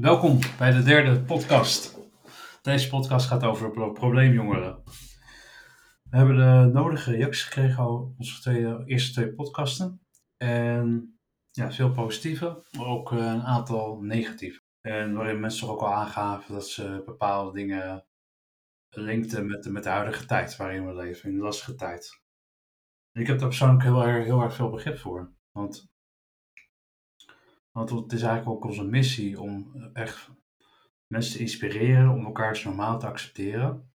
Welkom bij de derde podcast. Deze podcast gaat over pro- probleemjongeren. We hebben de nodige reacties gekregen op onze twee, eerste twee podcasten. En ja, veel positieve, maar ook eh, een aantal negatieve. En waarin mensen toch ook al aangaven dat ze bepaalde dingen linkten met de, met de huidige tijd waarin we leven, in de lastige tijd. En ik heb daar persoonlijk heel heel erg veel begrip voor. Want, want het is eigenlijk ook onze missie om echt mensen te inspireren om elkaars normaal te accepteren.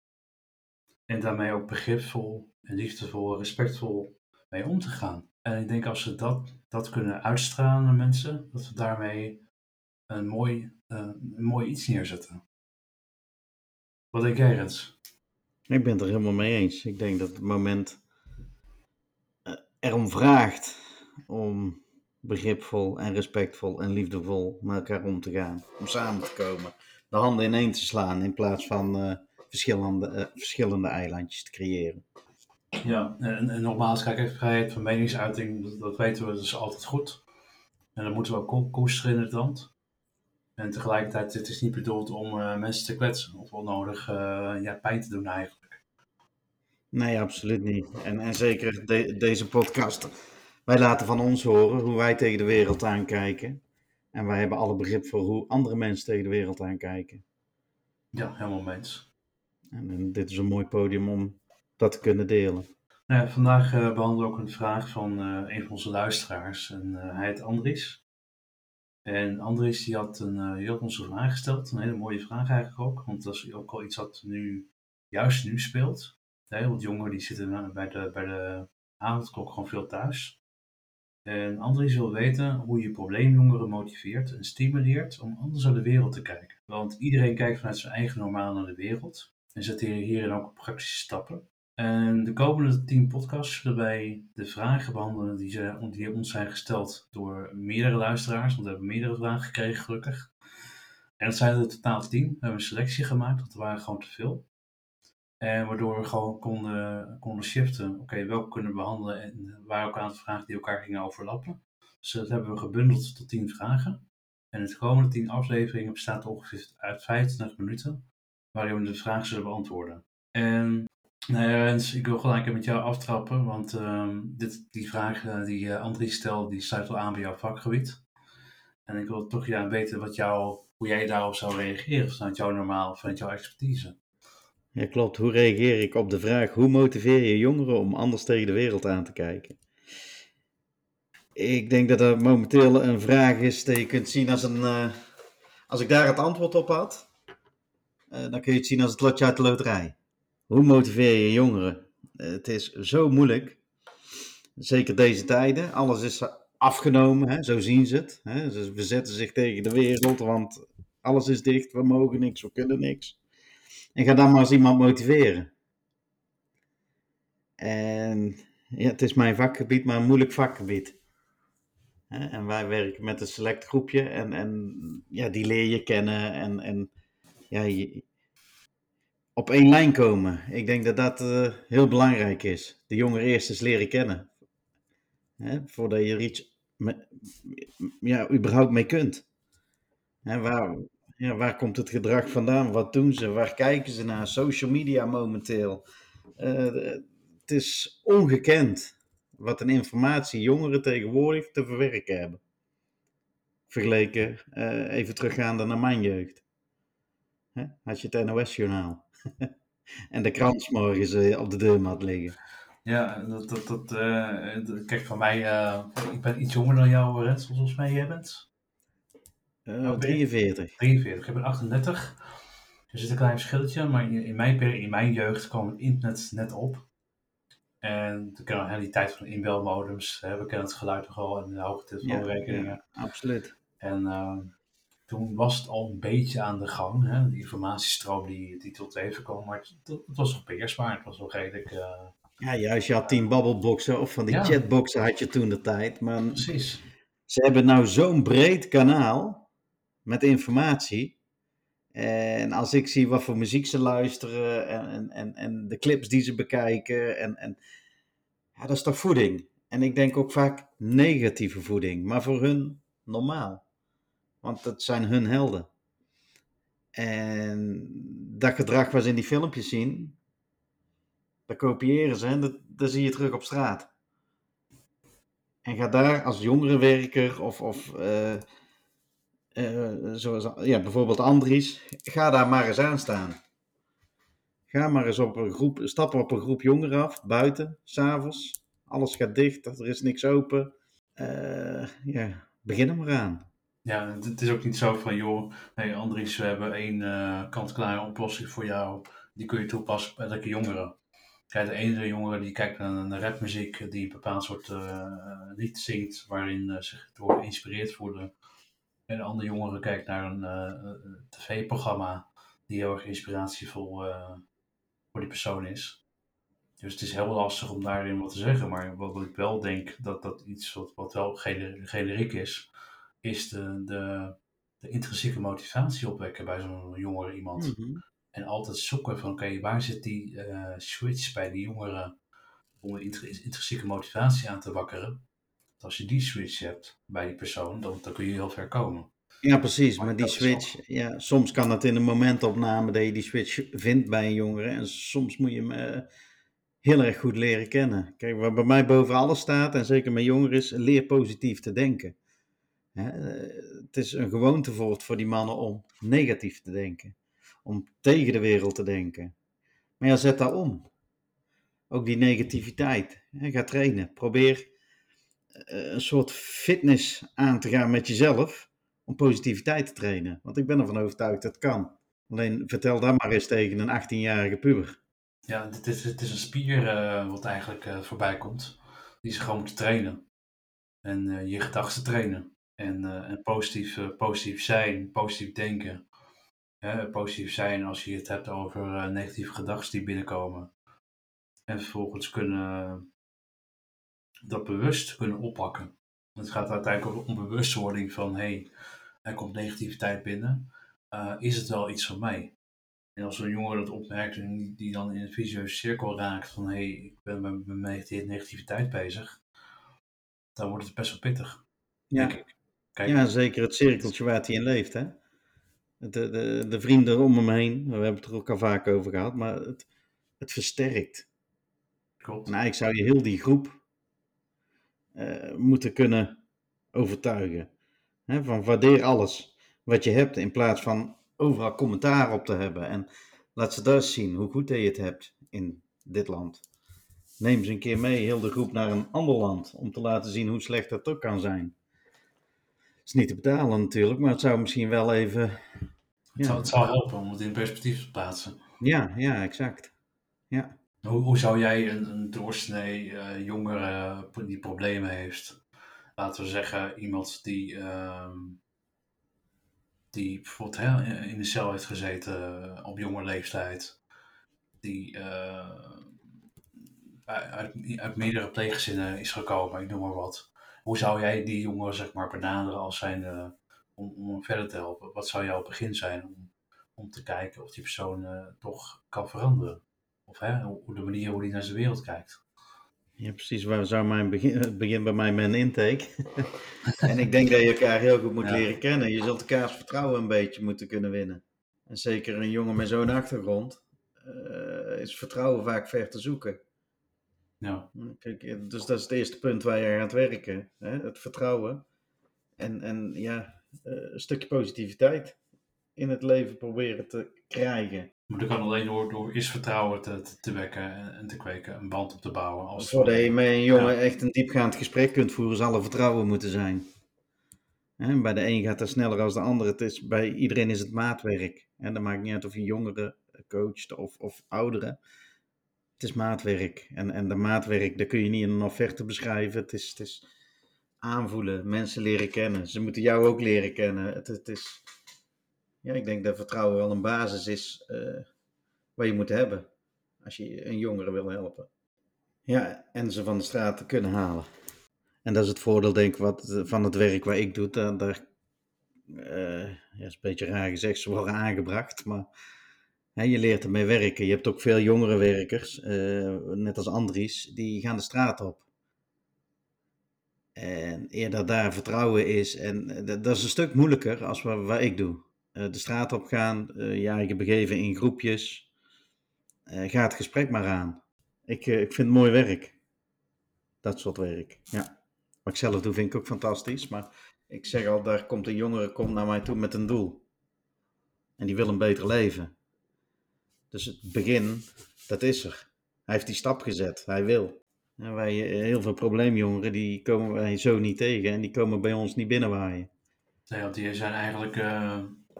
En daarmee ook begripvol en liefdevol, respectvol mee om te gaan. En ik denk als we dat, dat kunnen uitstralen naar mensen, dat we daarmee een mooi, eh, een mooi iets neerzetten. Wat denk jij, Rens? Ik ben het er helemaal mee eens. Ik denk dat het moment eh, erom vraagt om begripvol en respectvol en liefdevol met elkaar om te gaan. Om samen te komen. De handen ineen te slaan in plaats van eh, verschillende, eh, verschillende eilandjes te creëren. Ja, en, en nogmaals, kijk, even vrijheid van meningsuiting, dat, dat weten we, dat is altijd goed. En dat moeten we ook ko- koesteren in het land. En tegelijkertijd, het is niet bedoeld om eh, mensen te kwetsen of onnodig ja, pijn te doen eigenlijk. Nee, absoluut niet. En, en zeker de- deze podcast. Wij laten van ons horen hoe wij tegen de wereld aankijken. En wij hebben alle begrip voor hoe andere mensen tegen de wereld aankijken. Ja, helemaal mee eens. En, en dit is een mooi podium om dat te kunnen delen. Nou ja, vandaag eh, behandelen we ook een vraag van eh, een van onze luisteraars. En eh, hij heet Andries. En Andries die had, een, die had ons een vraag gesteld. Een hele mooie vraag eigenlijk ook. Want dat is ook al iets wat nu, juist nu speelt. Heel wat jongeren die zitten bij de, bij de avondklok gewoon veel thuis. En Andries wil weten hoe je probleemjongeren motiveert en stimuleert om anders naar de wereld te kijken. Want iedereen kijkt vanuit zijn eigen normaal naar de wereld. En zet hier- hierin ook praktische stappen. En de komende tien podcasts zullen wij de vragen behandelen die, ze, die ons zijn gesteld door meerdere luisteraars. Want we hebben meerdere vragen gekregen, gelukkig. En dat zijn er totaal tien. We hebben een selectie gemaakt, want er waren gewoon te veel. En waardoor we gewoon konden, konden shiften. Oké, welke kunnen we behandelen? En waren ook een aantal vragen die elkaar gingen overlappen. Dus dat hebben we gebundeld tot tien vragen. En de komende tien afleveringen bestaat ongeveer uit 25 minuten. Waarin we de vragen zullen beantwoorden. En nou Rens, ik wil gelijk met jou aftrappen, want ehm, dit, die vraag eh, die uh, Andries stelt, die sluit wel aan bij jouw vakgebied. En ik wil toch ja, weten wat jou, hoe jij daarop zou reageren, vanuit jouw normaal, vanuit jouw expertise. Ja, klopt. Hoe reageer ik op de vraag: hoe motiveer je jongeren om anders tegen de wereld aan te kijken? Ik denk dat dat momenteel een vraag is die je kunt zien als een. Uh, als ik daar het antwoord op had, uh, dan kun je het zien als het lotje uit de loterij. Hoe motiveer je jongeren? Het is zo moeilijk. Zeker deze tijden. Alles is afgenomen, hè? zo zien ze het. Hè? Ze verzetten zich tegen de wereld, want alles is dicht. We mogen niks, we kunnen niks. En ga dan maar eens iemand motiveren. En ja, het is mijn vakgebied, maar een moeilijk vakgebied. En wij werken met een select groepje en, en ja, die leer je kennen en, en ja, op één lijn komen. Ik denk dat dat uh, heel belangrijk is. De jongeren eerst eens leren kennen. Hè, voordat je er iets ja, überhaupt mee kunt. Hè, waar, ja, waar komt het gedrag vandaan? Wat doen ze? Waar kijken ze naar? Social media momenteel. Uh, het is ongekend wat een informatie jongeren tegenwoordig te verwerken hebben. Vergeleken, uh, even teruggaande naar mijn jeugd. Hè? Had je het NOS-journaal. en de krant morgens uh, op de deurmat liggen. Ja, dat, dat, dat, kijk, van mij, ik ben iets jonger dan jou, Rens, volgens mij jij bent. Uh, 43. 43, ik ben 38. Er zit een klein verschilletje, maar in, in, mijn, in mijn jeugd kwam het internet net op. En we kennen die tijd van inbelmodems, hè, we kennen het geluid nogal en de hoge telefoonrekeningen. Ja, ja, absoluut. En uh, toen was het al een beetje aan de gang, hè, die informatiestroom die, die tot leven kwam, maar het, het was nog beheersbaar, het was nog redelijk... Uh, ja, juist, je had tien babbelboxen of van die ja. chatboxen had je toen de tijd, maar Precies. ze hebben nou zo'n breed kanaal met informatie. En als ik zie wat voor muziek ze luisteren en, en, en de clips die ze bekijken, en, en ja, dat is toch voeding. En ik denk ook vaak negatieve voeding, maar voor hun normaal. Want dat zijn hun helden. En dat gedrag wat ze in die filmpjes zien, dat kopiëren ze en dat, zie je terug op straat. En ga daar als jongerenwerker of, of uh, uh, zoals ja, bijvoorbeeld Andries, ga daar maar eens aan staan. Ga maar eens op een groep, stap op een groep jongeren af, buiten, s'avonds. Alles gaat dicht, er is niks open. Uh, ja, begin er maar aan. Ja, het is ook niet zo van, joh, hey Andries, we hebben één uh, kant-klare oplossing voor jou. Die kun je toepassen bij elke jongere. Kijk, de ene jongere die kijkt naar, naar rapmuziek, die een bepaald soort lied zingt, waarin zich door geïnspireerd voelen. En de andere jongere kijkt naar een tv-programma die heel erg inspiratievol voor die persoon is. Dus het is heel lastig om daarin wat te zeggen. Maar wat, ik wel denk dat dat iets wat, wat wel generiek is, is de, de, de intrinsieke motivatie opwekken bij zo'n jongere iemand. Mhm. En altijd zoeken van oké, waar zit die uh, switch bij die jongeren om de intrinsieke motivatie aan te wakkeren. Als je die switch hebt bij die persoon, dan, dan kun je heel ver komen. Ja, precies. Maar, die switch, ja, soms kan dat in een momentopname dat je die switch vindt bij een jongere. En soms moet je hem uh, heel erg goed leren kennen. Kijk, wat bij mij boven alles staat, en zeker met jongeren, is leer positief te denken. Hè? het is een gewoonte voor, voor die mannen om negatief te denken. Om tegen de wereld te denken. Maar ja, zet dat om. Ook die negativiteit. Hè? Ga trainen. Probeer een soort fitness aan te gaan met jezelf om positiviteit te trainen. Want ik ben ervan overtuigd dat kan. Alleen vertel dat maar eens tegen een 18-jarige puber. Ja, het is, het is een spier uh, wat eigenlijk uh, voorbij komt. Die is gewoon moet trainen. En je gedachten trainen. En, en positief, positief zijn, positief denken. positief zijn als je het hebt over negatieve gedachten die binnenkomen. En vervolgens kunnen dat bewust kunnen oppakken. Het gaat uiteindelijk om bewustwording van hey, er komt negativiteit binnen. Uh, is het wel iets van mij? En als een jongen dat opmerkt en die dan in een visueuze cirkel raakt van hé, hey, ik ben met, met negativiteit bezig, dan wordt het best wel pittig. Ja, Kijk, ja zeker het cirkeltje waar hij in leeft. Hè? De, de, de vrienden om hem heen, we hebben het er ook al vaak over gehad, maar het, het versterkt. Klopt. En eigenlijk zou je heel die groep uh, moeten kunnen overtuigen. Hè, van waardeer alles wat je hebt in plaats van overal commentaar op te hebben. En laat ze daar zien hoe goed je het hebt in dit land. Neem ze een keer mee, heel de groep, naar een ander land. Om te laten zien hoe slecht dat ook kan zijn. Het is niet te betalen natuurlijk, maar het zou misschien wel even... Het, zou, het zou helpen om het in perspectief te plaatsen. Ja, ja, exact. Ja. Hoe, zou jij een, een doorsnee uh, jongere die problemen heeft, laten we zeggen iemand die, uh, die bijvoorbeeld in de cel heeft gezeten op jonge leeftijd, die uh, uit, uit meerdere pleeggezinnen is gekomen, ik noem maar wat. Hoe zou jij die jongen zeg maar benaderen als zijn, om, om hem verder te helpen? Wat zou jouw begin zijn om, om te kijken of die persoon toch kan veranderen? Of hè, de manier hoe hij naar zijn wereld kijkt. Ja, precies. Waar zou mijn begin, het begin bij mij een intake. en ik denk dat je elkaar heel goed moet leren kennen. Je zult elkaars vertrouwen een beetje moeten kunnen winnen. En zeker een jongen met zo'n achtergrond uh, is vertrouwen vaak ver te zoeken. Ja. Kijk, eh, dus dat is het eerste punt waar je gaat werken. Hè? Het vertrouwen. En, en ja, uh, een stukje positiviteit in het leven proberen te krijgen. Maar dat kan alleen door, door is vertrouwen te, te, wekken en, te kweken, een band op te bouwen. Als Voordat je met een jongen echt een diepgaand gesprek kunt voeren, zal er vertrouwen moeten zijn. En bij de een gaat het sneller dan de ander. Het is, bij iedereen is het maatwerk. En dat maakt niet uit of je jongeren coacht of, of ouderen. Het is maatwerk. En, en de maatwerk, dat kun je niet in een offerte beschrijven. Het is, het is aanvoelen, mensen leren kennen. Ze moeten jou ook leren kennen. Het, het is ja, ik denk dat vertrouwen wel een basis is uh, wat je moet hebben als je een jongere wil helpen. Ja, en ze van de straat te kunnen halen. En dat is het voordeel, denk ik, wat, van het werk wat ik doe. Daar, uh, ja, is een beetje raar gezegd, ze worden aangebracht, maar hè, je leert ermee werken. Je hebt ook veel jongere werkers, uh, net als Andries, die gaan de straat op. En eerder daar vertrouwen is, en dat, dat is een stuk moeilijker als wat ik doe. De straat op gaan, ja, je begeven in groepjes. ga het gesprek maar aan. Ik, ik vind het mooi werk. Dat soort werk, ja. Wat ik zelf doe, vind ik ook fantastisch. Maar ik zeg al, daar komt een jongere komt naar mij toe met een doel. En die wil een beter leven. Dus het begin, dat is er. Hij heeft die stap gezet. Hij wil. En wij, heel veel probleemjongeren, die komen wij zo niet tegen. En die komen bij ons niet binnenwaaien. Nee, want die zijn eigenlijk,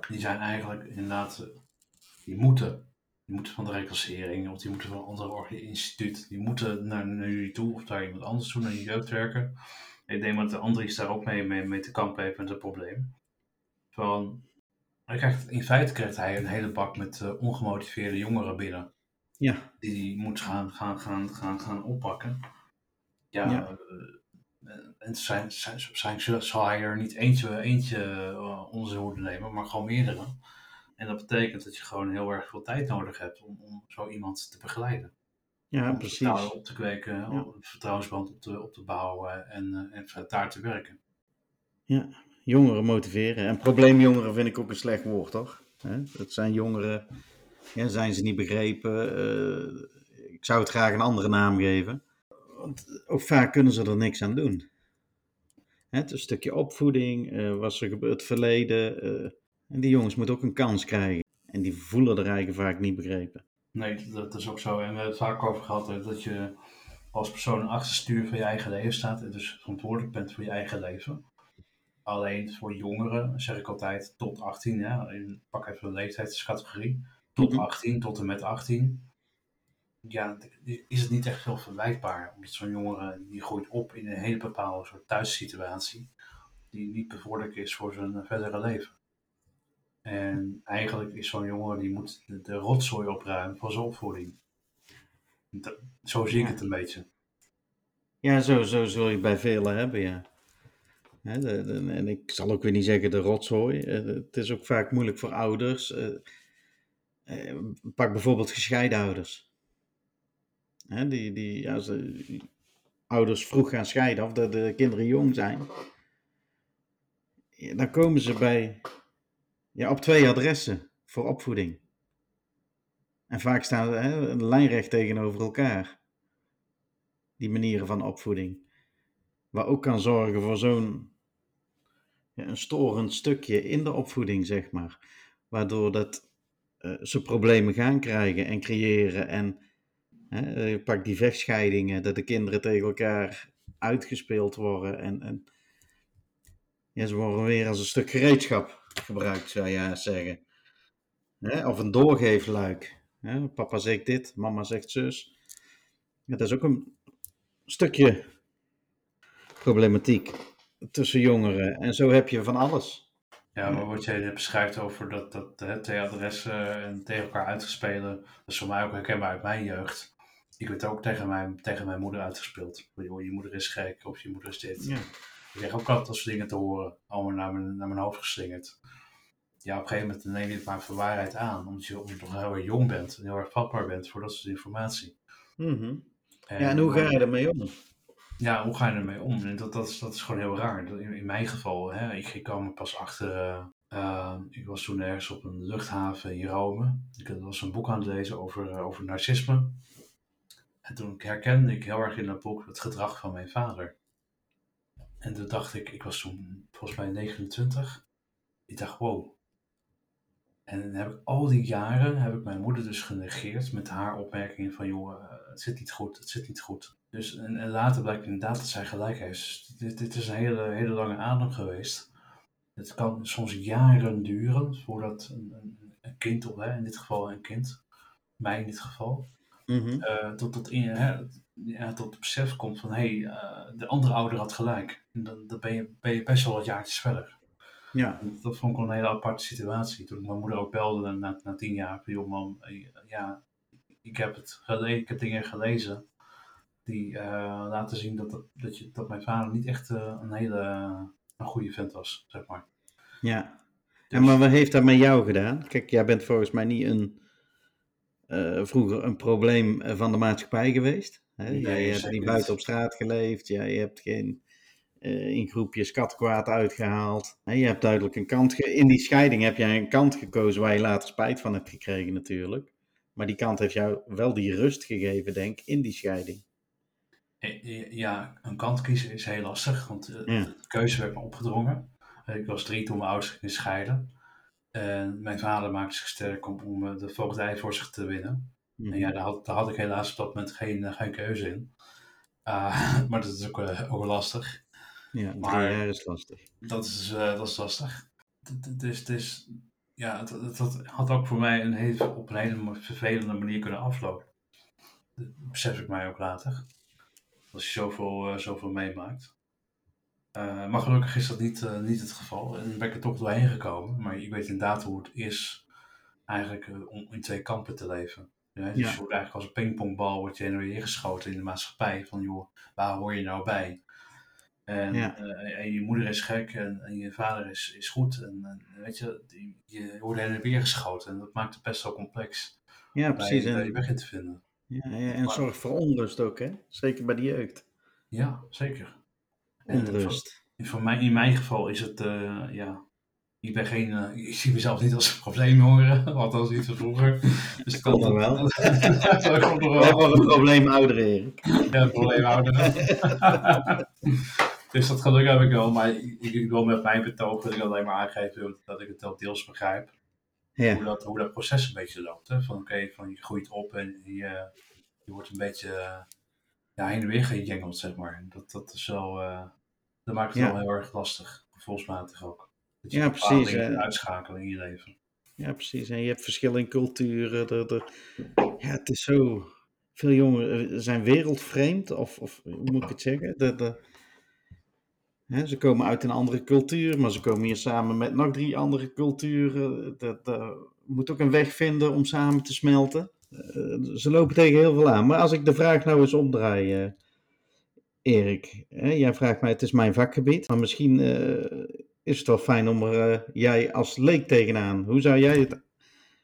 die zijn eigenlijk inderdaad, die moeten, die moeten van de reclassering of die moeten van een ander instituut, die moeten naar, naar jullie toe of daar iemand anders toe, naar je jeugdwerker. Ik denk dat de Andries daar ook mee, mee, mee te kampen heeft met het probleem. Van, hij krijgt, in feite krijgt hij een hele bak met uh, ongemotiveerde jongeren binnen. Ja. Die hij moet gaan, gaan, gaan, gaan, gaan oppakken. Ja, ja. Uh, en zijn, zijn, zijn, zal hij er niet eentje, eentje uh, onder zijn hoede nemen, maar gewoon meerdere. En dat betekent dat je gewoon heel erg veel tijd nodig hebt om, om zo iemand te begeleiden. Ja, om precies. Vertrouwen op te kweken, ja. vertrouwensband op te, op te bouwen en, en daar te werken. Ja, jongeren motiveren. En probleemjongeren vind ik ook een slecht woord, toch? Dat zijn jongeren, ja, zijn ze niet begrepen. Uh, ik zou het graag een andere naam geven. Want ook vaak kunnen ze er niks aan doen. Het is een stukje opvoeding, uh, was er gebeurd het verleden. Uh, en die jongens moeten ook een kans krijgen. En die voelen er eigenlijk vaak niet begrepen. Nee, dat is ook zo. En we hebben het vaak over gehad dat je als persoon achter stuur van je eigen leven staat. En dus verantwoordelijk bent voor je eigen leven. Alleen voor jongeren zeg ik altijd tot 18. Ja, pak even de leeftijdscategorie. Tot 18, mhm. tot en met 18. Ja, is het niet echt veel verwijtbaar. Omdat zo'n jongere die groeit op in een hele bepaalde soort thuissituatie. Die niet bevorderlijk is voor zijn verdere leven. En eigenlijk is zo'n jongen die moet de, de rotzooi opruimen van zijn opvoeding. zo zie ik het een beetje. Ja, zo, zo zul je bij velen hebben, ja. en ik zal ook weer niet zeggen de rotzooi. Eh, het is ook vaak moeilijk voor ouders. Eh, eh, pak bijvoorbeeld gescheiden ouders. Die, die, als de ouders vroeg gaan scheiden of dat de kinderen jong zijn, dan komen ze bij ja, op twee adressen voor opvoeding. En vaak staan hè, lijnrecht tegenover elkaar. Die manieren van opvoeding. Wat ook kan zorgen voor zo'n ja, een storend stukje in de opvoeding, zeg maar. Waardoor dat, uh, ze problemen gaan krijgen en creëren. En hè, je pakt die vechtscheidingen, dat de kinderen tegen elkaar uitgespeeld worden. En, en ja, ze worden weer als een stuk gereedschap gebruikt, zou je zeggen. Of een doorgeefluik. Papa zegt dit, mama zegt zus. Dat is ook een stukje problematiek tussen jongeren. En zo heb je van alles. Ja, maar wat jij beschrijft over dat, dat hè, adressen en tegen elkaar uitgespelen, dat is voor mij ook herkenbaar uit mijn jeugd. Ik werd ook tegen mijn, tegen mijn moeder uitgespeeld. Je moeder is gek of je moeder is dit. Ja. Ik kreeg ook altijd als dingen te horen, allemaal naar mijn, naar mijn hoofd geslingerd ja, op een gegeven moment neem je het maar voor waarheid aan. Omdat je, omdat je nog heel erg jong bent en heel erg vatbaar bent voor dat soort informatie. Mm en, ja, en hoe ga je ermee om? Ja, hoe ga je ermee om? En dat, dat, is, dat is gewoon heel raar. In, in mijn geval, hè, ik, ik kwam er pas achter. Uh, ik was toen ergens op een luchthaven in Rome. Ik was een boek aan het lezen over, uh, over narcisme. En toen herkende ik heel erg in dat boek het gedrag van mijn vader. En toen dacht ik, ik was toen volgens mij 29. Ik dacht, wow, en heb ik al die jaren heb ik mijn moeder dus genegeerd met haar opmerkingen van joh, eh, het zit niet goed, het zit niet goed. Dus en, en later blijkt inderdaad dat zij gelijk heeft. Dit, dit is een hele, hele lange adem geweest. Het kan soms jaren duren voordat een, een, een kind, of hè, in dit geval een kind, mij in dit geval, mm tot, tot, in, hè, ja, tot het besef komt van hé, hey, uh, de andere ouder had gelijk. En dan, dan ben, je, ben je best wel wat jaartjes verder. Ja. Dat vond ik wel een hele aparte situatie. Toen ik mijn moeder ook belde na, na tien jaar. Van, joh man, eh, ja, ik heb, het ik heb dingen gelezen die uh, laten zien dat, dat, dat, je, dat mijn vader niet echt een hele een goede vent was, zeg maar. Ja. Dus... En maar wat heeft dat met jou gedaan? Kijk, jij bent volgens mij niet een, uh, vroeger een probleem van de maatschappij geweest. Hè? Nee, jij hebt niet buiten op straat geleefd, jij hebt geen eh, in groepjes kattenkwaad uitgehaald. Hè, je hebt duidelijk een kant... In die scheiding heb jij een kant gekozen waar je later spijt van hebt gekregen natuurlijk. Maar die kant heeft jou wel die rust gegeven, denk ik, in die scheiding. Eh, Ja, een kant kiezen is heel lastig, want eh, Ja. de keuze werd me opgedrongen. Eh, Ik was drie toen mijn ouders gingen scheiden. En mijn vader maakte zich sterk om, om eh, de voogdij voor zich te winnen. Mhm. En ja, daar had, daar had ik helaas op dat moment geen, eh, geen keuze in. Ah, maar dat is ook, eh, ook lastig. Ja, maar- jaar is lastig. Dat is, eh, dat is lastig. Het is, ja, het had ook voor mij een hele, op een hele vervelende manier kunnen aflopen. Dat besef ik mij ook later. Als je zoveel, zoveel meemaakt. Eh, maar gelukkig is dat niet, eh, niet het geval. En ben ik er toch doorheen gekomen. Maar ik weet inderdaad hoe het is eigenlijk eh, om in twee kampen te leven. Ja, dus Ja. je wordt eigenlijk als een pingpongbal wordt je heen en weer geschoten in de maatschappij. Van joh, waar hoor je nou bij? En, Ja. en je moeder is gek en, en je vader is, is goed. En, en weet je, die- je wordt heen en weer geschoten. En dat maakt het best wel complex Ja, precies. bij je weg in te vinden. ja, ja, en zorg voor onrust ook, hè? Zeker bij de jeugd. Ja, zeker. En Onrust. voor, voor mij, in mijn geval is het, eh, ja, ik ben geen, eh, ik zie mezelf niet als een probleemjongere, althans niet van vroeger. Dus Dat komt nog wel. dat komt nog We wel. een probleem ouder, Erik. Ja, probleemhouder. dus dat geluk heb ik wel, maar ik, ik wil met mijn betoog wil ik alleen maar aangeven dat ik het wel deels begrijp. Hoe, Ja, dat, hoe dat proces een beetje loopt. Hè? Van oké, van je groeit op en je, je wordt een beetje eh, ja, heen en weer gejengeld, zeg maar. Dat, dat is wel, eh, dat maakt het Ja. wel heel erg lastig, gevoelsmatig ook. Dat Ja, bepaalde precies, dingen hè. kunt uitschakelen in je leven. ja, precies. En je hebt verschillende culturen. Er, er- ja, het is zo... Veel jongeren eh, zijn wereldvreemd, of, of hoe moet ik het zeggen? De, ze komen uit een andere cultuur, maar ze komen hier samen met nog drie andere culturen. Dat moet ook een weg vinden om samen te smelten. Eh, ze lopen tegen heel veel aan. Maar als ik de vraag nou eens omdraai, eh, Erik. Hè, jij vraagt mij, het is mijn vakgebied, maar misschien eh, is het wel fijn om er jij als leek tegenaan. Hoe zou jij het,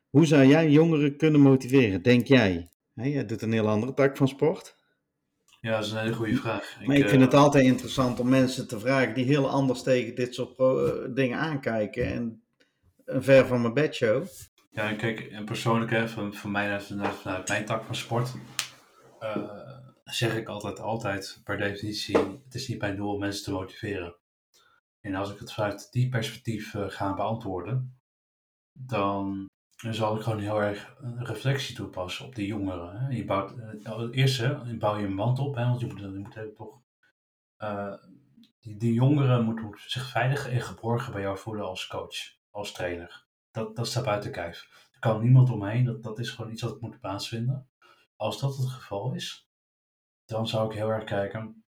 hoe zou jij jongeren kunnen motiveren, denk jij? Hè, jij doet een heel andere tak van sport. Ja, dat is een hele goede vraag. Maar ik eh, vind het altijd interessant om mensen te vragen die heel anders tegen dit soort dingen aankijken. En een ver van mijn bedshow. Ja, kijk, persoonlijk, hè, van, van mij vanuit, mijn tak van sport, eh, zeg ik altijd, altijd per definitie, het is niet mijn doel om mensen te motiveren. En als ik het vanuit die perspectief eh, ga beantwoorden, dan, zal ik gewoon heel erg een reflectie toepassen op die jongeren. Hè. Je bouwt, eh, het eerste, je bouw je een band op, hè, want je moet, je moet toch, eh, die, die jongeren moeten zich veilig en geborgen bij jou voelen als coach, als trainer dat, dat staat buiten kijf. Er kan niemand omheen, dat, dat is gewoon iets wat moet plaatsvinden. Als dat het geval is, dan zou ik heel erg kijken.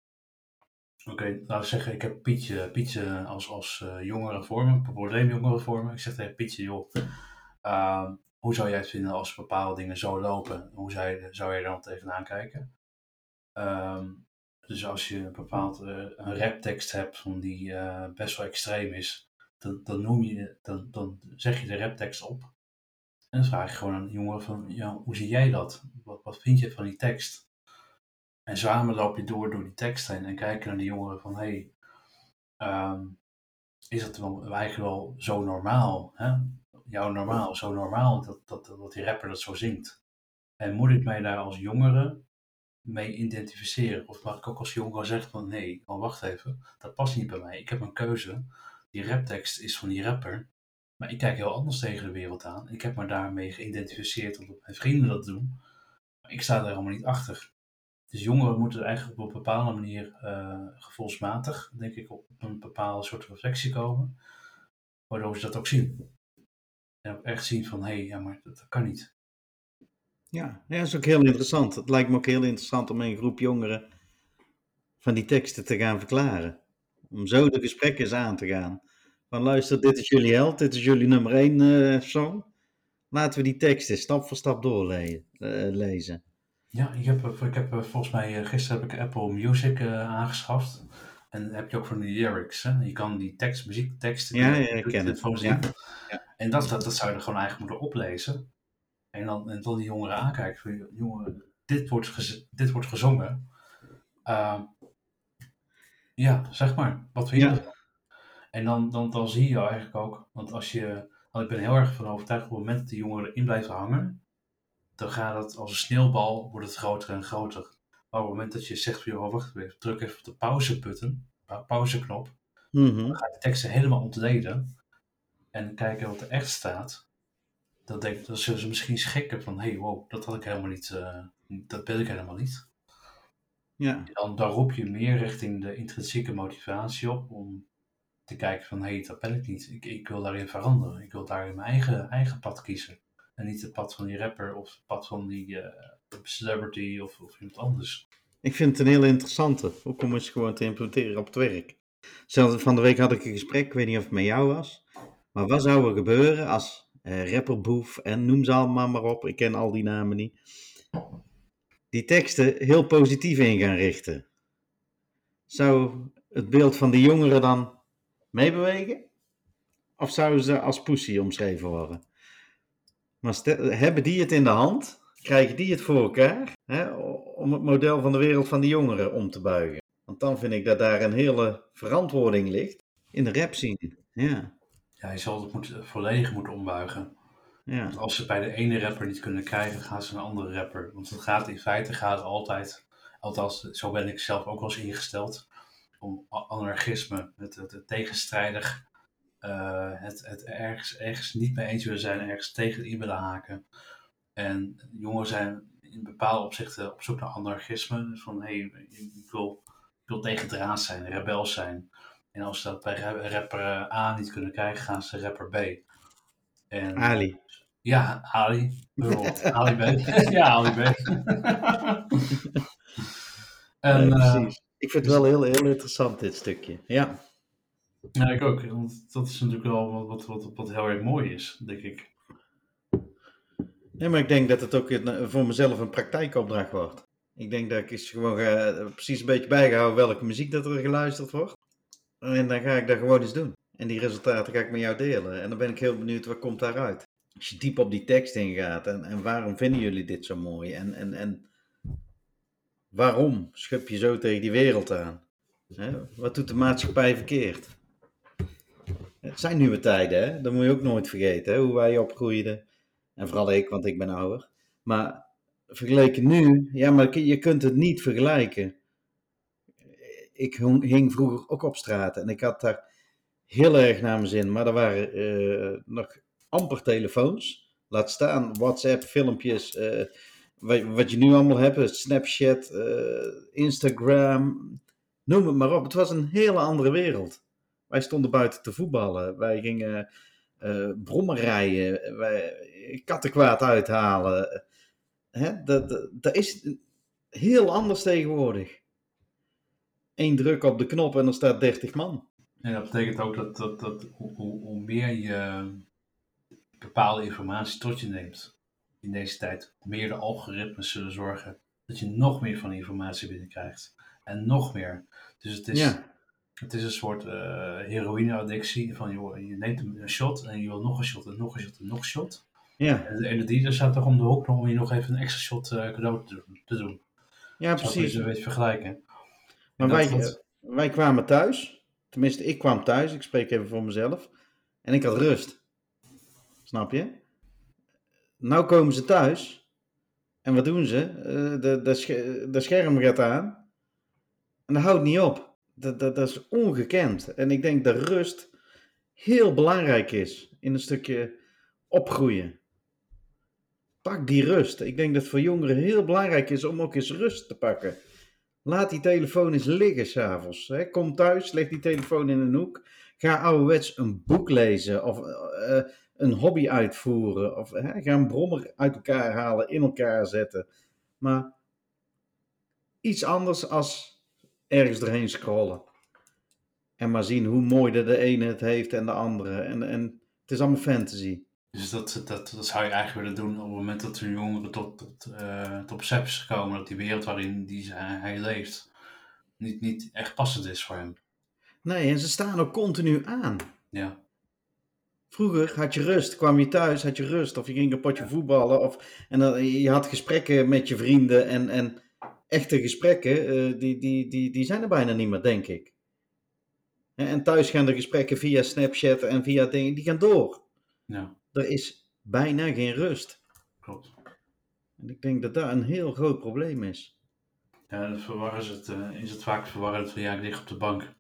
Oké, laten we zeggen, ik heb Pietje, Pietje als, als eh, jongere voor me, probleemjongere voor. Ik zeg tegen Pietje, joh, ehm, hoe zou jij het vinden als bepaalde dingen zo lopen? Hoe zou zou je er dan tegenaan kijken? Ehm, dus als je een bepaald eh, een raptekst hebt van die eh, best wel extreem is, dan, dan, noem je, dan, zeg je de raptekst op. En dan vraag je gewoon aan de jongen van, ja, hoe zie jij dat? Wat, wat vind je van die tekst? En samen loop je door, door die tekst heen en kijken naar die jongeren van, hé, hey, ehm, is dat wel, eigenlijk wel zo normaal? Hè? Jouw normaal, zo normaal dat, dat, dat die rapper dat zo zingt. En moet ik mij daar als jongere mee identificeren? Of mag ik ook als jongere zeggen van, nee, oh, wacht even, dat past niet bij mij. Ik heb een keuze die raptekst is van die rapper. Maar ik kijk heel anders tegen de wereld aan. Ik heb me daarmee geïdentificeerd omdat mijn vrienden dat doen. Maar ik sta er helemaal niet achter. Dus jongeren moeten eigenlijk op een bepaalde manier eh, gevoelsmatig, denk ik, op een bepaalde soort reflectie komen. Waardoor ze dat ook zien. En ook echt zien van, hé, hey, ja, maar dat, dat kan niet. Ja, ja, dat is ook heel interessant. Het lijkt me ook heel interessant om een groep jongeren van die teksten te gaan verklaren. Om zo de gesprekken eens aan te gaan. Van luister, dit is jullie held, dit is jullie nummer één eh, song. Laten we die teksten stap voor stap doorlezen. Ja, ik heb, ik heb eh, volgens mij, eh, gisteren heb ik Apple Music eh, aangeschaft. En dan heb je ook van die lyrics. Hè? Je kan die tekst, muziekteksten, Ja, ja, ik ken het. Ja. zien. En dat, dat, dat zou je er gewoon eigenlijk moeten oplezen. En dan, en dan die jongeren aankijken. Jongen, dit wordt, dit wordt gezongen. Ehm, Ja, zeg maar. Wat vind je Ja. ervan? En dan, dan, dan zie je eigenlijk ook, want als je, want ik ben heel erg van overtuigd op het moment dat de jongeren in blijven hangen, dan gaat het als een sneeuwbal, wordt het groter en groter. Maar op het moment dat je zegt van, joh, wacht even, druk even op de pauzebutton, pa- pauzeknop, Mhm. ga de teksten helemaal ontleden en kijken wat er echt staat, dan denk dan zullen ze misschien schrikken van, hé, hey, wow, dat had ik helemaal niet, eh, dat ben ik helemaal niet. Ja. Dan, dan roep je meer richting de intrinsieke motivatie op om te kijken van, hé, hey, dat ben ik niet. Ik, ik wil daarin veranderen. Ik wil daarin mijn eigen, eigen pad kiezen. En niet het pad van die rapper of het pad van die eh, celebrity of, of iemand anders. Ik vind het een hele interessante, ook om eens gewoon te implementeren op het werk. Zelfs van de week had ik een gesprek, ik weet niet of het met jou was, maar wat zou er gebeuren als eh, rapper Boef en noem ze allemaal maar op, ik ken al die namen niet, die teksten heel positief in gaan richten? Zou het beeld van de jongeren dan meebewegen? Of zouden ze als pussy omschreven worden? Maar hebben die het in de hand? Krijgen die het voor elkaar? Hè, om het model van de wereld van de jongeren om te buigen? Want dan vind ik dat daar een hele verantwoording ligt in de rap scene. Ja, Ja, je zal het moeten, volledig moeten ombuigen. Ja, Want als ze bij de ene rapper niet kunnen krijgen, gaan ze naar een andere rapper. Want het gaat in feite gaat het altijd, althans zo ben ik zelf ook wel eens ingesteld, om anarchisme, het, het, het tegenstrijdig, eh, het, het ergens, ergens niet mee eens willen zijn, ergens tegen in willen haken. En jongeren zijn in bepaalde opzichten op zoek naar anarchisme. Dus van hé, hey, ik, wil, ik wil tegendraad zijn, rebels zijn. En als ze dat bij ra- rapper A niet kunnen krijgen, gaan ze rapper B. En, Ali. Ja, Ali. bijvoorbeeld. Ali B. ja, Ali B. en, Nee, eh, precies. Ik vind het wel heel, heel interessant, dit stukje. Ja, ja, ik ook. Want dat is natuurlijk wel wat, wat, wat, heel erg mooi is, denk ik. nee, maar ik denk dat het ook een- voor mezelf een praktijkopdracht wordt. Ik denk dat ik eens gewoon ga, precies een beetje bijgehouden welke muziek dat er geluisterd wordt. En dan ga ik dat gewoon eens doen. En die resultaten ga ik met jou delen. En dan ben ik heel benieuwd wat komt daaruit. Als je diep op die tekst ingaat en, en waarom vinden jullie dit zo mooi? En, en, en waarom schub je zo tegen die wereld aan? Wat doet de maatschappij verkeerd? Het zijn nieuwe tijden, hè? dat moet je ook nooit vergeten, hè? hoe wij opgroeiden. En vooral ik, want ik ben ouder. Maar vergeleken nu, ja, maar je kunt het niet vergelijken. Ik hing vroeger ook op straat en ik had daar heel erg naar mijn zin, maar er waren eh, nog amper telefoons. Laat staan WhatsApp, filmpjes, eh, wat, je nu allemaal hebt, Snapchat, eh, Instagram, noem het maar op. Het was een hele andere wereld. Wij stonden buiten te voetballen, wij gingen eh brommen rijden, wij kattenkwaad uithalen. Hè? Dat, dat, dat is heel anders tegenwoordig. Eén druk op de knop en er staat 30 man. En dat betekent ook dat, dat, dat hoe, hoe meer je bepaalde informatie tot je neemt in deze tijd, meer de algoritmes zullen zorgen dat je nog meer van die informatie binnenkrijgt. En nog meer. Dus het is, Ja, het is een soort eh heroïne-addictie. Van joh, je neemt een shot en je wil nog een shot en nog een shot en nog een shot. ja, En de, en de dealer staat toch om de hoek om je nog even een extra shot eh, cadeau te doen. Te doen. ja Zo kun je precies. een beetje vergelijken. Maar wij, dat- wij kwamen thuis, tenminste ik kwam thuis, ik spreek even voor mezelf, en ik had rust. Snap je? Nou komen ze thuis, en wat doen ze? Eh, de, de, sche- de scherm gaat aan, en dat houdt niet op. Dat, dat, dat is ongekend. En ik denk dat rust heel belangrijk is in een stukje opgroeien. Pak die rust. Ik denk dat het voor jongeren heel belangrijk is om ook eens rust te pakken. Laat die telefoon eens liggen s'avonds. Kom thuis, leg die telefoon in een hoek. Ga ouderwets een boek lezen of eh, een hobby uitvoeren. Of hè, ga een brommer uit elkaar halen, in elkaar zetten. Maar iets anders als ergens erheen scrollen. En maar zien hoe mooi de, de ene het heeft en de andere. En, en het is allemaal fantasy. Dus dat, dat, dat zou je eigenlijk willen doen op het moment dat een jongere tot, tot, eh, tot besef is gekomen dat die wereld waarin die, ze- hij leeft niet, niet echt passend is voor hem. Nee, en ze staan ook continu aan. Ja, Vroeger had je rust, kwam je thuis, had je rust, of je ging een potje voetballen, of, en dan, je had gesprekken met je vrienden, en, en echte gesprekken, eh, die, die, die, die zijn er bijna niet meer, denk ik. En thuis gaan de gesprekken via Snapchat en via dingen, die gaan door. Ja, Er is bijna geen rust. klopt. En ik denk dat dat een heel groot probleem is. Ja, dan verwarren ze het, eh, is het vaak verwarrend van ja, ik lig op de bank.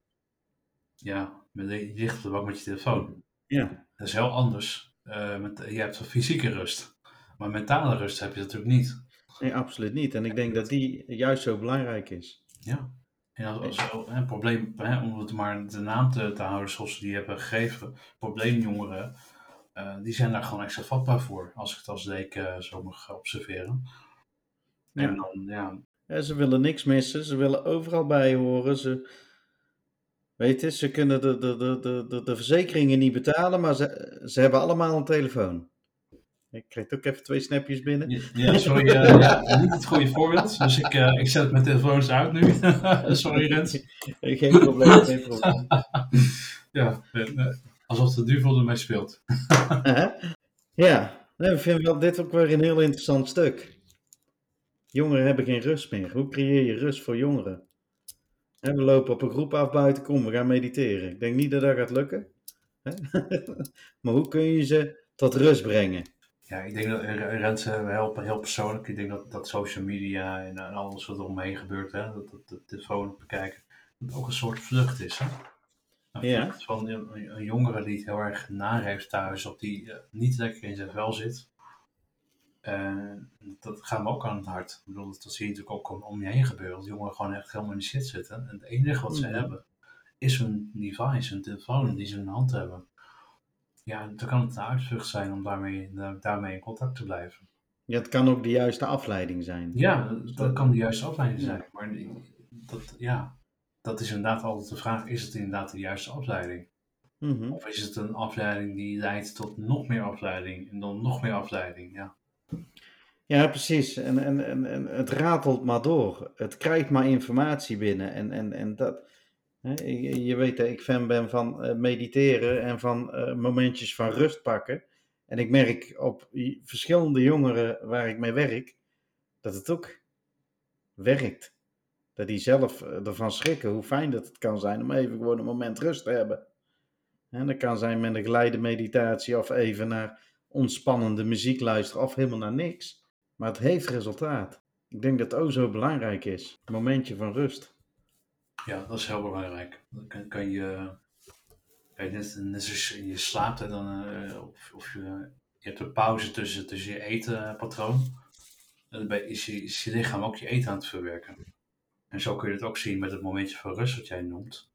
Ja, met- je ligt op de bank met je telefoon. Ja. Dat is heel anders. Eh, met, je hebt fysieke rust. Maar mentale rust heb je natuurlijk niet. Nee, absoluut niet. En ik denk dat die juist zo belangrijk is. Ja. En als, als een probleem, hè, om het maar de naam te, te houden zoals ze die hebben gegeven, probleemjongeren, eh, die zijn daar gewoon extra vatbaar voor. Als ik het als leek eh, zo mag observeren. Ja. En dan, ja, Ja, ze willen niks missen, ze willen overal bij horen. Ze, weet je, ze kunnen de, de, de, de, de, verzekeringen niet betalen, maar ze, ze hebben allemaal een telefoon. Ik kreeg ook even twee snapjes binnen. ja sorry, eh, ja, niet het goede voorbeeld. Dus ik, eh, ik zet mijn telefoons uit nu. sorry Rens. Geen probleem, geen probleem. Ja, eh, alsof de duivel ermee speelt. Ja, nee, ik vind wel dit ook weer een heel interessant stuk. Jongeren hebben geen rust meer. Hoe creëer je rust voor jongeren? Hè, we lopen op een groep af buiten, kom, we gaan mediteren. Ik denk niet dat dat gaat lukken. Maar hoe kun je ze tot rust brengen? Ja, ik denk dat eh, Rens eh, heel, persoonlijk. Ik denk dat, dat social media en, en alles wat er omheen gebeurt, hè, dat, dat de telefoon bekijken, dat ook een soort vlucht is. Hè? Een Ja. vlucht van een, een jongere die het heel erg naar heeft thuis, of die eh, niet lekker in zijn vel zit. Eh, dat gaat me ook aan het hart. Ik bedoel, dat zie je natuurlijk ook om, om je heen gebeuren. Dat jongeren gewoon echt helemaal in de shit zitten. En het enige wat ze Mhm. hebben, is hun device, hun telefoon die ze in hun hand hebben. Ja, dan kan het een uitvlucht zijn om daarmee, daarmee in contact te blijven. Ja, het kan ook de juiste afleiding zijn. Ja, dat- kan de juiste afleiding zijn. Maar dat, ja, dat is inderdaad altijd de vraag: is het inderdaad de juiste afleiding? Mhm. Of is het een afleiding die leidt tot nog meer afleiding en dan nog meer afleiding? Ja, Ja, precies. En, en, en, en het ratelt maar door. Het krijgt maar informatie binnen. En, en, en dat. Hè, je, weet dat ik fan ben van eh, mediteren en van eh, momentjes van rust pakken. En ik merk op verschillende jongeren waar ik mee werk, dat het ook werkt. Dat die zelf eh, ervan schrikken hoe fijn dat het kan zijn om even gewoon een moment rust te hebben. En dat kan zijn met een geleide meditatie of even naar ontspannende muziek luisteren of helemaal naar niks. Maar het heeft resultaat. Ik denk dat het ook zo belangrijk is. Een momentje van rust. ja dat is heel belangrijk. Dan kan, kan je, net, net zoals je slaapt, hè, dan, eh, of, of je, je hebt een pauze tussen, tussen je etenpatroon. En daarbij is je, is je lichaam ook je eten aan het verwerken. En zo kun je het ook zien met het momentje van rust wat jij noemt.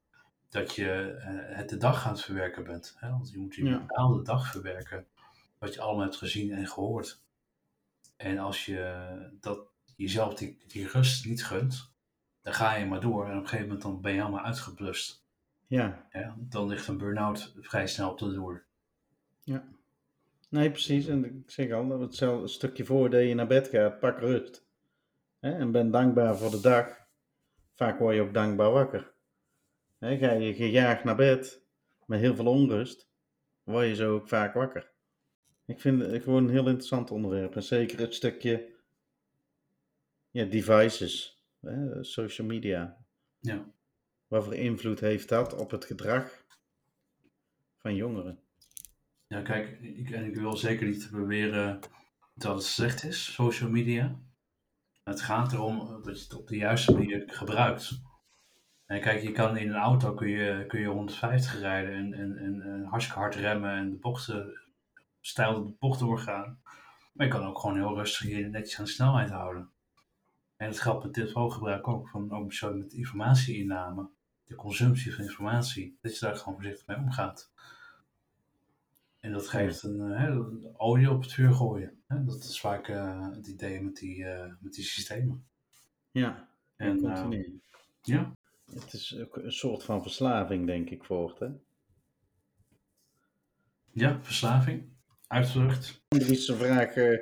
Dat je eh, het de dag aan het verwerken bent. Hè? Want je moet een Ja. bepaalde dag verwerken. Wat je allemaal hebt gezien en gehoord. En als je dat jezelf die, die rust niet gunt, dan ga je maar door. En op een gegeven moment dan ben je helemaal uitgeblust. Ja, Ja? Dan ligt een burn-out vrij snel op de loer. nee precies. En ik zeg al, hetzelfde stukje voordat je naar bed gaat, pak rust. En ben dankbaar voor de dag. Vaak word je ook dankbaar wakker. Ga je gejaagd naar bed met heel veel onrust, word je zo ook vaak wakker. Ik vind het gewoon een heel interessant onderwerp. En zeker het stukje ja, devices, hè? social media. Ja. Wat voor invloed heeft dat op het gedrag van jongeren? Ja, kijk, ik, en ik wil zeker niet beweren dat het slecht is, social media. Het gaat erom dat je het op de juiste manier gebruikt. En kijk, je kan in een auto kun je, kun je 150 rijden en, en, en, en hartstikke hard remmen en de bochten, stijl de bocht doorgaan. Maar je kan ook gewoon heel rustig je netjes aan de snelheid houden. En dat geldt met telefoongebruik ook, van, ook zo met informatieinname, de consumptie van informatie, dat je daar gewoon voorzichtig mee omgaat. En dat geeft een, eh, hè, olie op het vuur gooien. Hè? Dat is vaak eh, het idee met die, eh, met die systemen. Ja, En, continu. Ja, Het is ook een soort van verslaving, denk ik, voor het. Hè? ja, verslaving, uitvlucht. Andries zijn vraag eh,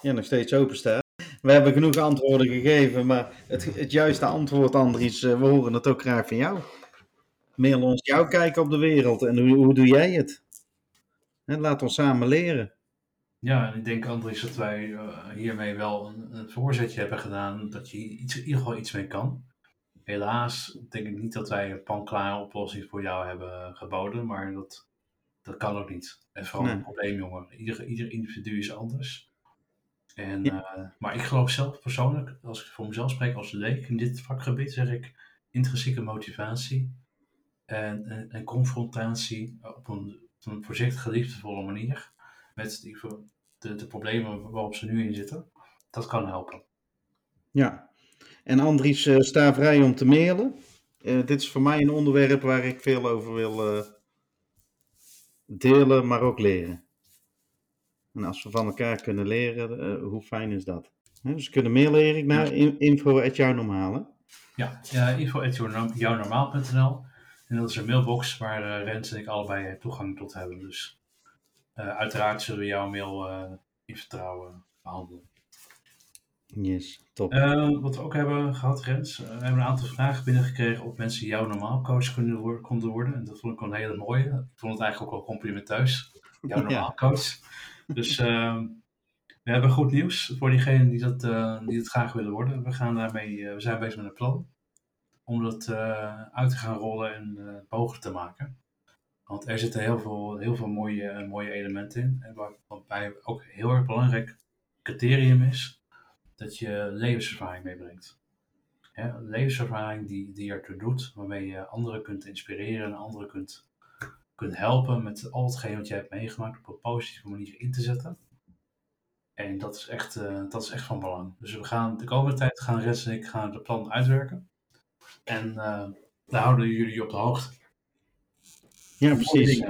ja, nog steeds open staat. We hebben genoeg antwoorden gegeven, maar het, het juiste antwoord, Andries, eh, we horen het ook graag van jou. Mail ons jouw kijk op de wereld en hoe, hoe doe jij het? Hè, laat ons samen leren. Ja, en ik denk, Andries, dat wij eh, hiermee wel een, een voorzetje hebben gedaan dat je iets, in ieder geval iets mee kan. helaas denk ik niet dat wij een panklare oplossing voor jou hebben geboden, maar dat, dat kan ook niet. En vooral Nee. een probleem, jongen. Ieder, ieder individu is anders. En, Ja. eh, maar ik geloof zelf persoonlijk, als ik voor mezelf spreek als leek in dit vakgebied, zeg ik intrinsieke motivatie en, en, en confrontatie op een, op een voorzichtige, liefdevolle manier met die, de, de problemen waarop ze nu in zitten. Dat kan helpen. Ja. En Andries, eh, sta vrij om te mailen. Eh, dit is voor mij een onderwerp waar ik veel over wil delen, maar ook leren. En als we van elkaar kunnen leren, eh, hoe fijn is dat? Dus we kunnen mailen, Erik, naar in- info.jouwnormaal. Ja, ja info.jouwnormaal.nl En dat is een mailbox waar eh, Rens en ik allebei eh, toegang tot hebben. Dus uiteraard zullen we jouw mail in vertrouwen behandelen. Yes, top. Eh, wat we ook hebben gehad, Rens, eh, we hebben een aantal vragen binnengekregen of mensen jouw normaal coach kunnen worden, konden worden. En dat vond ik wel een hele mooie. Ik vond het eigenlijk ook wel complimenteus. Jouw normaal coach. Dus eh, we hebben goed nieuws voor diegenen die dat, eh, die het graag willen worden. We, gaan daarmee, eh, we zijn bezig met een plan om dat uit te gaan rollen en mogelijk te maken. Want er zitten heel veel, heel veel mooie, mooie elementen in. En waar, waarbij ook heel erg belangrijk criterium is dat je levenservaring meebrengt. Ja, levenservaring die, die ertoe doet, waarmee je anderen kunt inspireren en anderen kunt, kunt helpen met al hetgeen wat je hebt meegemaakt op een positieve manier in te zetten. En dat is echt, uh, dat is echt van belang. Dus we gaan de komende tijd gaan Rens en ik gaan het plan uitwerken. En uh, daar houden jullie op de hoogte. Ja, precies.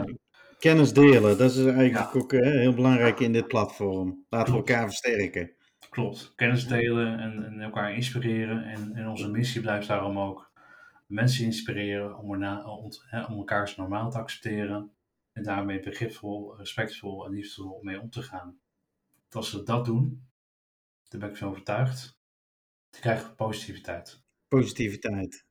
Kennis delen, dat is eigenlijk ja. ook uh, heel belangrijk in dit platform. Laten we elkaar versterken. Klopt. Kennis delen en, en elkaar inspireren. En, en, onze missie blijft daarom ook mensen inspireren om, erna, om, hè, om elkaars normaal te accepteren. En daarmee begripvol, respectvol en liefdevol mee om te gaan. Want als we dat doen, daar ben ik van overtuigd, dan krijgen we positiviteit. Positiviteit.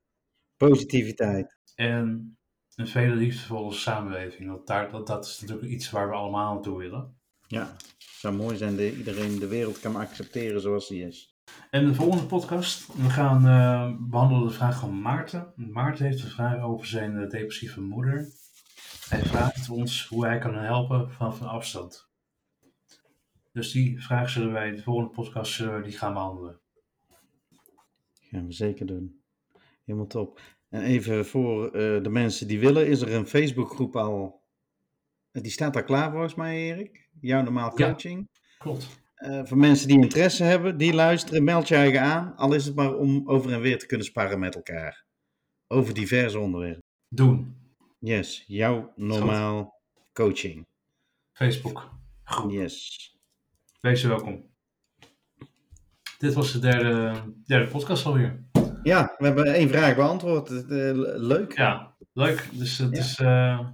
Positiviteit. En een vele liefdevolle samenleving. Dat, daar, dat, dat is natuurlijk iets waar we allemaal naartoe willen. Ja, zou mooi zijn dat iedereen de wereld kan accepteren zoals die is. En de volgende podcast, we gaan uh, behandelen de vraag van Maarten. Maarten heeft een vraag over zijn uh, depressieve moeder. Hij vraagt ons hoe hij kan helpen vanaf een afstand. Dus die vraag zullen wij, de volgende podcast, we die gaan behandelen. Gaan we zeker doen. Helemaal top. En even voor uh, de mensen die willen, is er een Facebookgroep al. Die staat daar klaar volgens mij, Erik. Jouw normaal coaching. Ja, klopt. Uh, voor mensen die interesse hebben, die luisteren, meld je eigen aan. Al is het maar om over en weer te kunnen sparren met elkaar. Over diverse onderwerpen. Doen. Yes, jouw normaal coaching. Facebook groep. Yes. Wees welkom. Dit was de derde, derde podcast alweer. Ja, we hebben één vraag beantwoord. Uh, leuk. Ja, leuk. Dus het ja. is, uh,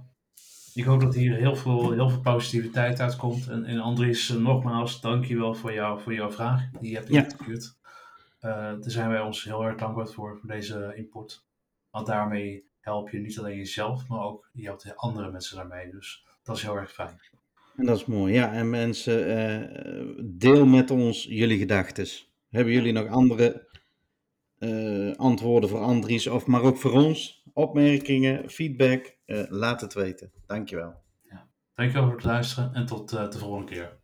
ik hoop dat hier heel veel, heel veel positiviteit uitkomt. En, en Andries, uh, nogmaals, dankjewel voor, jou, voor jouw vraag. Die je hebt ingestuurd. Ja. daar zijn wij ons heel erg dankbaar voor, voor deze input. Want daarmee help je niet alleen jezelf, maar ook je helpt andere mensen daarmee. Dus dat is heel erg fijn. En dat is mooi. Ja, en mensen, uh, deel met ons jullie gedachten. Hebben jullie nog andere uh, antwoorden voor Andries, of maar ook voor ons? Opmerkingen, feedback? Uh, laat het weten. Dankjewel. Ja. Dankjewel voor het luisteren en tot uh, de volgende keer.